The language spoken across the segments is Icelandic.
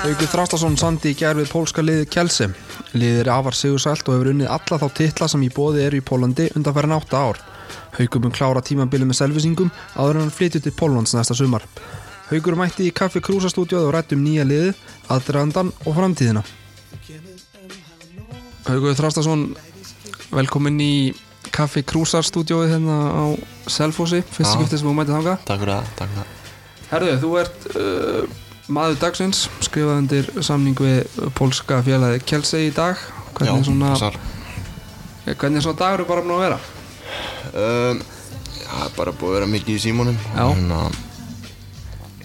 Haugur Þrastason sandi í gerð við pólska liðið Kjelse. Liðið er afar sigursælt og hefur unnið alla þá titla sem í bóði eru í Pólandi undan færin átta ár. Haugur mun klára tímabilið með selvvisingum áður en hann flytjur til Póllands næsta sumar. Haugur mætti í Kaffi Krúsa stúdíóð og rætt um nýja liðið, aðdraðandan og framtíðina. Haugur Þrastason, velkomin í Kaffi Krúsa stúdíóið hérna á Selfossi, fyrst Já. skiptið sem þú mætið þanga. Takk fyrir það, takk fyrir það Herðu, þú ert uh, maður dagsins, skrifað undir samning við pólska félagi Kjelse í dag. Hvernig, Já, svona, passar. hvernig er svona dagur bara búin að vera? um, Það er bara búið að vera mikið í símónum að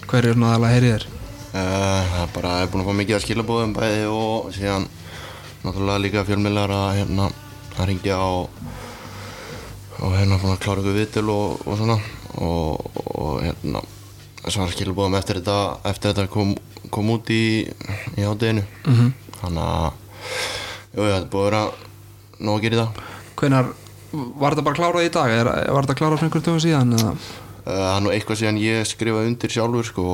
Hver er svona aðalega heyrið þér? uh, það er bara, er búin að fá mikið að skilabóðum bæði og síðan náttúrulega líka fjölmiðlar að hérna að ringja og og hérna búin að klára ykkur viðtöl og, og svona og, og hérna svara skilabóðum eftir þetta eftir þetta kom, kom út í í hádeginu Mhm. þannig að jú, það er búið að vera nóg að gera í það Hvenar, var þetta bara klárað í dag? Er, var þetta klárað fyrir einhvern tökum síðan? Eða? Uh, Það er nú eitthvað síðan ég skrifaði undir sjálfur sko,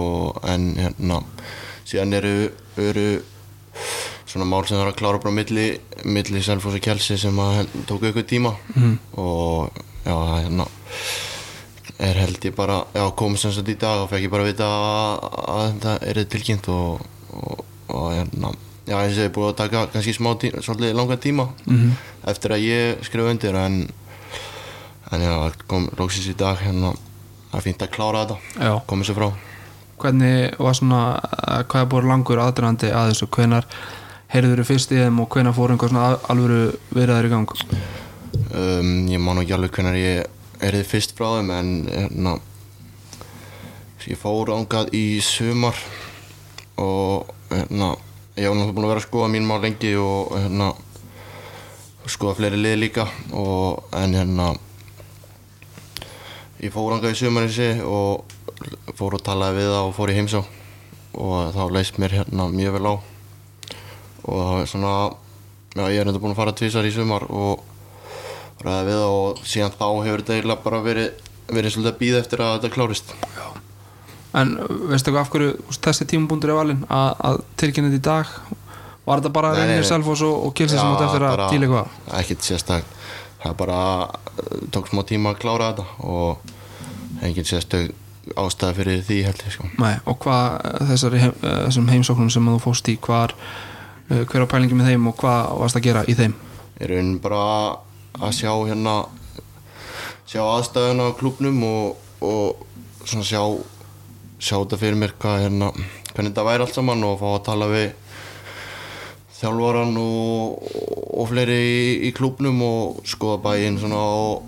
en hérna síðan eru, eru svona mál sem það er að klára bara milli, milli Selfoss og Kjelsi sem að hel- tóku eitthvað tíma Mhm. og já, hérna er held ég bara, já, komið sem sagt í dag og fekk ég bara að vita að, að þetta er tilkynnt og, og, og hérna, já, eins og ég er búið að taka kannski smá tíma, svolítið langan tíma Mhm. eftir að ég skrifa undir en en já, kom lóksins í dag hérna er fínt að klára þetta Já. komið sér frá Hvernig var svona, hvað er búin langur aðdraðandi að þessu? Hvenar heyrður þú fyrst í þeim og hvenar fór einhver svona al- alvöru viðræður í gang? um, ég man ekki alveg hvernig ég erið fyrst frá þeim en hérna ég fór ángað í sumar og hérna ég var náttúrulega búin að vera að skoða mín mál lengi og hérna skoða fleiri lið líka og en hérna ég fór ángað í sumar eins og fór og talaði við það og fór í heimsá og þá leist mér hérna mjög vel á. Og það var svona já ég er þetta búin að fara tvisar í sumar og ræða við og síðan þá hefur þetta eiginlega bara verið verið svolítið að býða eftir að þetta klárist En uh, veistu eitthvað af hverju þessi tímabúndur er valinn að, að tilkynna þetta í dag? Var þetta bara reynir nei. Selfoss og, og Kilsi sem átt eftir að díla eitthvað? ekkert sérstak það bara uh, tók smá tíma að klára þetta og engin sérstak ástæða fyrir því held ég sko og hvað þessari heim, uh, þessum heimsóknum sem þú fóst í uh, hver á pælingi með þeim og hvað varst að gera í þeim? ég raunin bara að sjá hérna sjá aðstæðuna á klubnum og, og svona sjá sjá þetta fyrir mér hvað hérna hvernig þetta væri allt saman og fá að tala við þjálfaran og, og fleiri í, í klubnum og skoða bæinn svona og,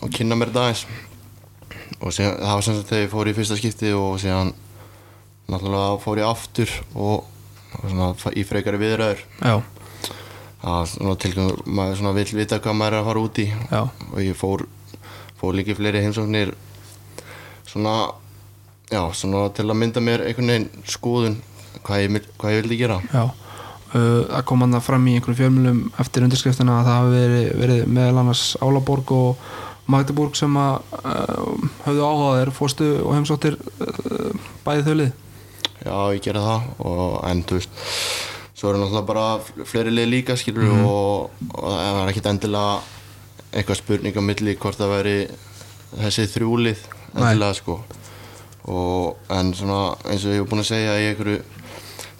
og kynna mér þetta aðeins. Og síðan, það var sem sagt þegar ég fór í fyrsta skipti og síðan náttúrulega fór ég aftur og, og svona í frekari viðræður. Já, tilgöngur, maður vill vita hvað maður er að fara út í. Já, og ég fór, fór líka fleiri heimsóknir svona, já, svona til að mynda mér einhvern veginn skoðun hvað ég, vil- hvað ég vildi gera. Já. Uh, Það kom hann það fram í einhverjum fjölmjölum eftir undirskriftina að það hafi verið, verið meðal annars Álaborg og Magdeburg sem að uh, höfðu áhugaðir fórstu og heimsóttir uh, bæði þaulið já, ég gera það og en þú veist svo eru náttúrulega bara fleiri lið líka skilur og, og það var ekkit endilega eitthvað spurning á milli hvort það væri þessi þrjúlið endilega sko. Og en svona eins og ég hef búin að segja í einhverju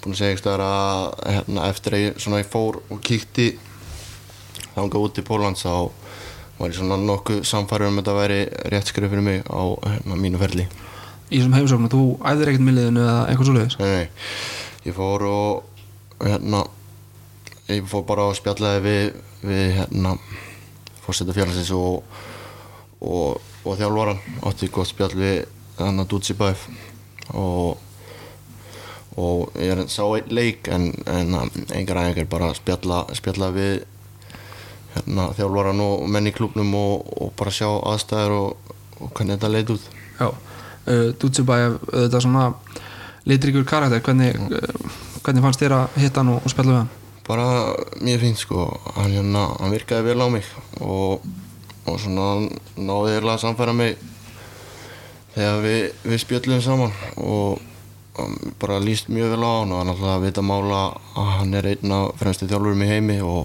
búin að segja einhverstaðar að hérna, eftir að ég, svona, ég fór og kíkti þangað út í Pólans þá var ég svona nokkuð samfærður um að þetta væri rétt skrif fyrir mig á hérna, mínu ferli. Í þessum heimsóknum, þú æðir ekkert milliðinu eða eitthvað svoleiðis? Nei, nei, ég fór og hérna ég fór bara og spjallaði við, við hérna fórseta félagsins og, og, og þjálfaran átti gott spjall við hann að Dutsi Bæf og og ég er, sá einn leik en, en engar æfingar bara spjalla, spjalla við hérna, þjálfaran og menn í klubnum og, og bara sjá aðstæður og, og hvernig þetta leit út. Já, uh, Dutsibæ þetta svona litrikur karakter. Hvernig, uh, hvernig fannst þér að hitta hann og, og spjalla við hann? bara mjög fínt sko hann, hérna, hann virkaði vel á mig og, og svona náði eiginlega að samfæra mig þegar við, við spjöllum saman og bara líst mjög vel á hann og hann alltaf að vita mála að hann er einn af fremstu þjálfurum í heimi og,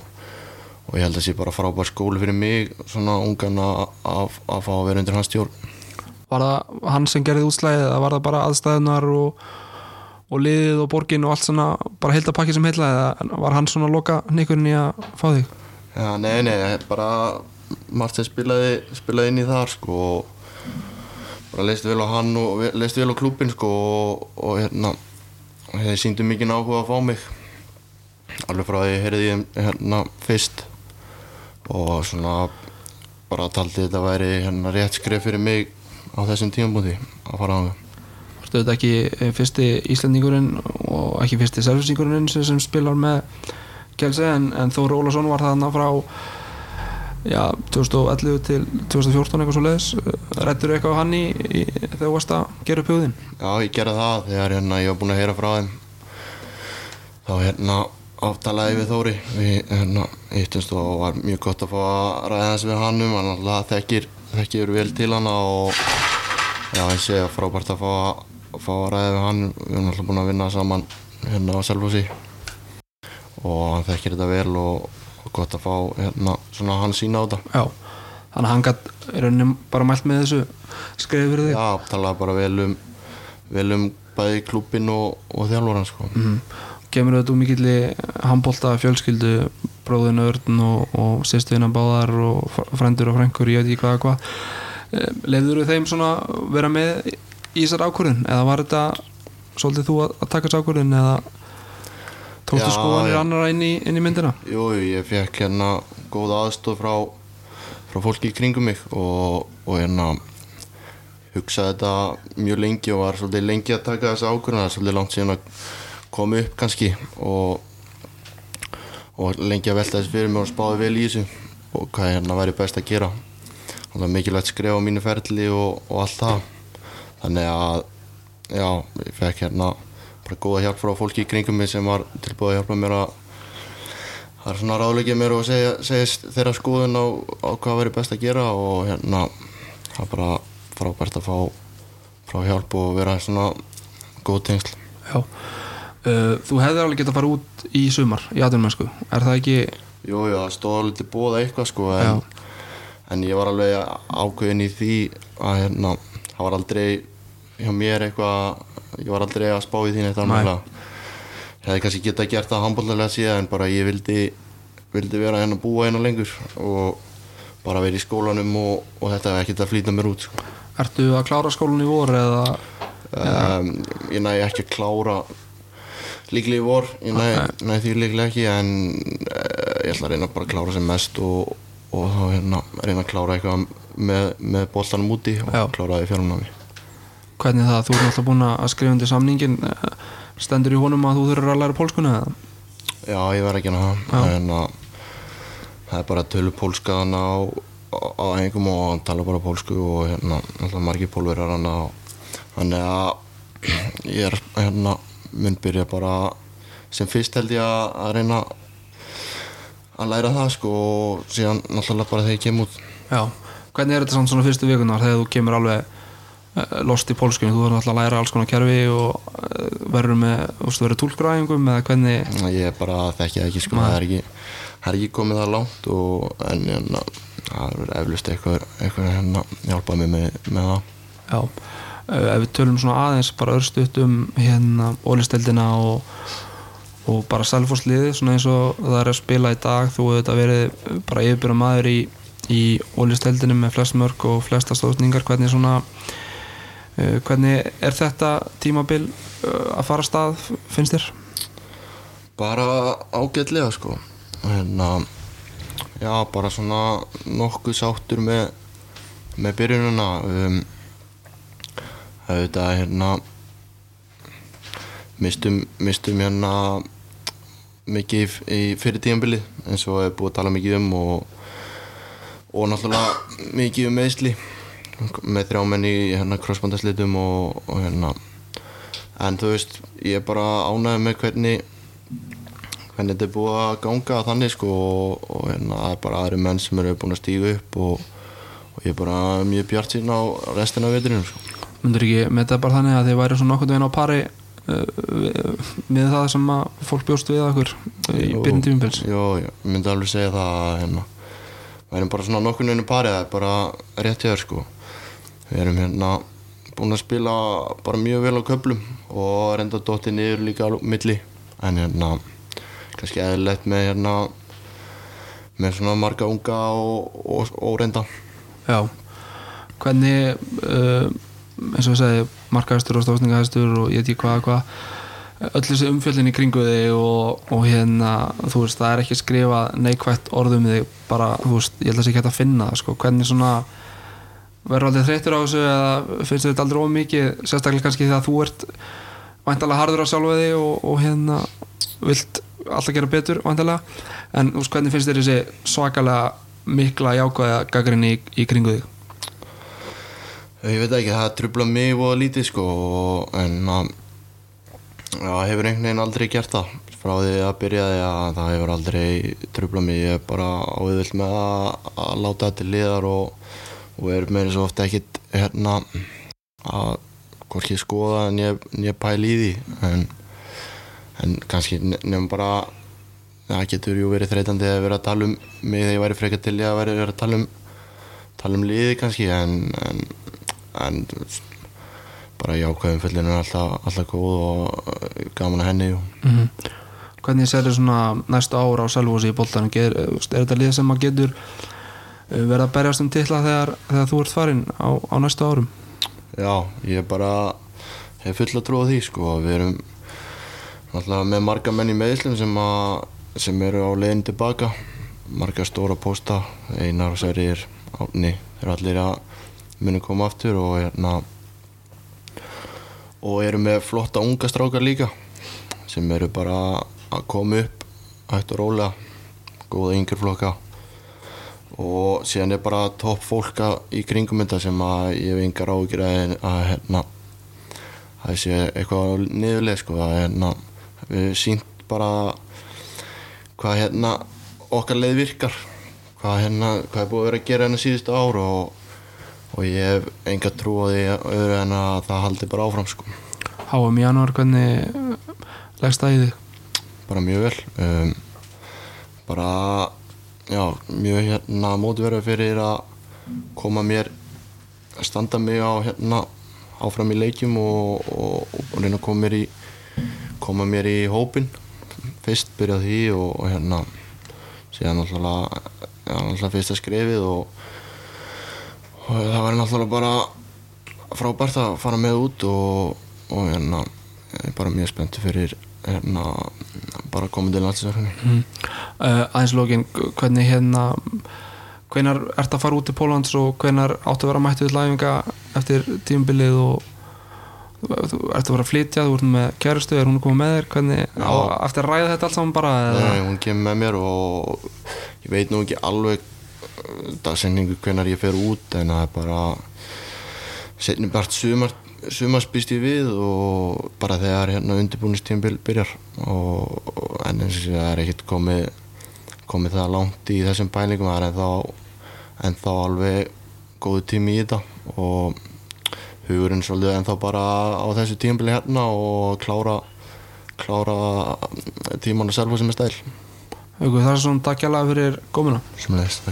og ég held að það sé bara frábær skóli fyrir mig svona ungan að, að, að fá að vera undir hans stjórn Var það hann sem gerði útslæðið eða var það bara aðstæðunar og, og liðið og borgin og allt svona bara heildapakki sem heila eða var hann svona að loka nýkurinn í að fá þig? Já, nei, nei, bara margt sem spilaði, spilaði inn í þar sko og bara leist vel á hann og leist vel á klúbin sko og, og hérna þeir síndu mikið áhuga að fá mig alveg frá því ég heyrði þeim hérna fyrst og svona bara taldi þetta væri hérna rétt skref fyrir mig á þessum tímabúti að fara á mig Veit ekki eh, fyrsti Íslandingurinn og ekki fyrsti selvisingurinn sem, spilar með Kjelse en, en Þór Ólason var þarna frá já, 2011 til 2014 eitthvað svo leiðis Rættur eitthvað á hann í, í þegar þú varst að gera upp hugðin? Já, ég gerði það þegar hérna, ég var búinn að heyra frá þeim. Þá hérna áttalaði við Þóri. Við hérna hittumst og var mjög gott að fá að ræða þess við hann um hann. Alltaf þekkir, þekkir vel til hann og já, ég sé að frábært að fá að, fá að ræða við hann. Við erum alltaf búin að vinna saman hérna á Selfossi. Og hann þekkir þetta vel og, og gott að fá hérna svona hann sína á þetta. Já, þannig að hann gætt í rauninni bara mælt með þessu skrifið fyrir þig. Já, talaði bara vel um vel um bæði klúbin og, og þjálfur sko. mm. Kemur þetta úr mikilli handbólta fjölskyldu bróðin Örn og, og sýstuðina báðar og fr- frændur og frængur ég veit ekki hvað hvað. Leifður þeim svona vera með í þessar ákvörðin eða var þetta svolítið þú að, taka þess ákvörðin eða tókstu skoðanir annara inn í, inn í myndina? Jú, ég fekk hérna góða aðstof frá, frá fólki í kringum mig og, og hérna hugsaði þetta mjög lengi og var svolítið lengi að taka þessa ákvörðun. Það er svolítið langt síðan að koma upp kannski og, og lengi að velta þessu fyrir mig og spáði vel í þessu og hvað hérna væri best að gera. Þannig að mikilvægt skref á mínu ferli og, og allt það þannig að já, ég fekk hérna bara góða hjálp frá fólki í kringum mig sem var tilbúið að hjálpa mér að það er svona ráðleikið mér og segja, segja þeirra skoðun á, á hvað verið best að gera og hérna það er bara frábært að fá frá hjálp og vera svona góð tengsl. Já. Uh, Þú hefði alveg getað að fara út í sumar í atvinnmennsku, er það ekki? Jú, jú, það stóð alveg til bóða eitthvað sko en, en ég var alveg ákveðin í því að hérna, það var aldrei hjá mér eitthvað ég var aldrei að spá í því neitt alveg ég hefði kannski getað gert það handbóllega síðan en bara ég vildi vildi vera hérna að búa hérna lengur og bara vera í skólanum og, og þetta hefði ekkert að flýta mér út sko. Ertu að klára skólan í vor eða um, ég næði ekki að klára líklega í vor ég næði, Ok. næði því líklega ekki en uh, ég ætla að reyna bara að klára sem mest og, og þá hérna reyna að klára eitthvað með, með boltanum úti og Já. klára það í fjárnámi hvernig það, þú ert alltaf búin að skrifa undir samningin eh, stendur í honum að þú þurfur að læra pólskuna eða? Já, ég verð ekki það en að það er bara tölu pólska hann á, á, engum og hann tala bara pólsku og hérna alltaf margir pólverar hann þannig að ég er hérna mun byrja bara sem fyrst held ég að, að reyna að læra það sko og síðan náttúrulega bara þegar ég kem út. Já, hvernig er þetta svona fyrstu vikunar þegar þú kemur alveg lost í pólskunni, þú verður alltaf að læra alls konar kerfi og uh, verður með, þú veist, verður tólkgræðingum eða hvernig, ég er bara þekki það ekki sko. Það er ekki, það er ekki komið það langt og en hérna það er eflust eitthvað, eitthvað hérna hjálpað mér með, með það. Já. Uh, ef við tölum svona aðeins bara örstuðt um hérna ólisteldina og, og bara selfosliði, svona eins og það er að spila í dag, þú hefur þetta verið bara yfirbyrða maður í, í ólisteldinu með flest mörg og flesta stóðningar, hvernig svona hvernig er þetta tímabil uh, að fara stað, finnst þér? bara ágætlega sko. Hérna já bara svona nokkuð sáttur með með byrjununa um, auðvitað hérna mistum, mistum hérna mikið í fyrir tíðanbili eins og er búið að tala mikið um og, og náttúrulega mikið um meðsli með þrjá menn í hérna crossbandaslitum og, og hérna en þú veist, ég er bara ánægð með hvernig hvernig þetta er búið að ganga þannig sko og, og hérna það er bara aðri menn sem eru búin að stíga upp og, og ég er bara mjög bjart sín á restina af veturinn sko. myndur ekki með þetta bara þannig að þið væri svona nokkurn veginn á pari uh, með það sem að fólk bjóst við okkur í Jú. byrjun tímumbils Jó, ég myndi alveg segja það að hérna, við erum bara svona nokkurnu parið, það er bara rétt hjá þér sko. Við erum hérna búin að spila bara mjög vel á köflum og reynda dóttið niður líka á milli. En hérna, kannski eðlilegt með hérna, með svona marga unga og, og, og reynda. Já, hvernig uh, eins og við segi markaðistur og stofsningahæstur og ég veit ekki hvað hvað öll þessi umfjöldin í kringu þig og, og hérna, þú veist, það er ekki skrifað neikvætt orðum þig bara, þú veist, ég held að það sé ekki hægt að finna sko, hvernig svona verður aldrei þreyttur á þessu eða finnst þetta aldrei ómikið, sérstaklega kannski þegar þú ert væntalega harður á sjálfu þig og, og hérna vilt alltaf gera betur væntalega en þú veist, hvernig finnst þér þessi svakalega mikla jákvæða gaggrinni í, í kringu þig? Ég veit ekki, það trubla mig og lítið sko, en að Já, hefur einhvern veginn aldrei gert það. Frá því að byrjaði að það hefur aldrei trublað mig, ég er bara áviðvill með að, að láta þetta liðar og, og er með svo ofta ekkit hérna að hvorki skoða en ég, ég pæli í því. En, en kannski ne- nefnum bara það getur jú verið þreytandi að vera að tala um mig þegar ég væri frekar til ég að vera, að tala um tala um liði kannski en, en, en bara jákvæðum fyllin er alltaf, alltaf góð og uh, gaman að henni og mm Hvernig sér þér svona næstu ára á Selfossi í boltanum? Er, er þetta lið sem að getur uh, verið að berjast um titla þegar, þegar þú ert farin á, á næstu árum? Já, ég bara hef full að trúa því sko við erum náttúrulega með marga menn í meðslum sem, að, sem eru á leiðin tilbaka marga stóra pósta Einar, Sverrir, Árni þeir eru allir að muni koma aftur og hérna og eru með flotta unga strákar líka sem eru bara að koma upp hægt og rólega. Góða yngri flokka. Og síðan er bara topp fólka í kringum þetta sem að ég hef yngar ágjur að, að hérna það sé eitthvað niðurlega sko að hérna við sínt bara hvað hérna okkar leið virkar. Hvað hérna hvað er búið að vera að gera hérna síðustu ár og, og ég hef enga trú á því öðru en að það haldi bara áfram sko. HM í janúar, hvernig uh, leggst það í þig? bara mjög vel. Um, bara já, mjög hérna mótverður fyrir að koma mér að standa mig á hérna áfram í leikjum og, og, og reyna að koma mér í koma mér í hópin fyrst byrja á því og, og hérna síðan náttúrulega fyrsta skrefið og, og það var náttúrulega bara frábært að fara með út og, og hérna ég er bara mjög spennt fyrir hérna bara komið til landsverðinni Mm. Uh, aðeins lókin, hvernig hérna hvenar ert að fara út til Pólans og hvenar áttu að vera mættu til læfinga eftir tímabilið og þú ert að vera að flytja, þú ert með kærustu er hún að koma með þér, hvernig á, eftir að ræða þetta allt saman bara? Nei, hún kemur með mér og ég veit nú ekki alveg dagsenningu hvenar ég fer út en það er bara setni bært sumar sumars býst ég við og bara þegar hérna undirbúinistímbil byrjar og, og en eins og það er ekkert komið komið það langt í þessum pælingum það er ennþá ennþá alveg góðu tími í þetta og hugurinn svolítið ennþá bara á þessu tímbili hérna og klára klára tíman og selva sem er stæl. Haukur, það er svona takkjala fyrir komuna. Sem leist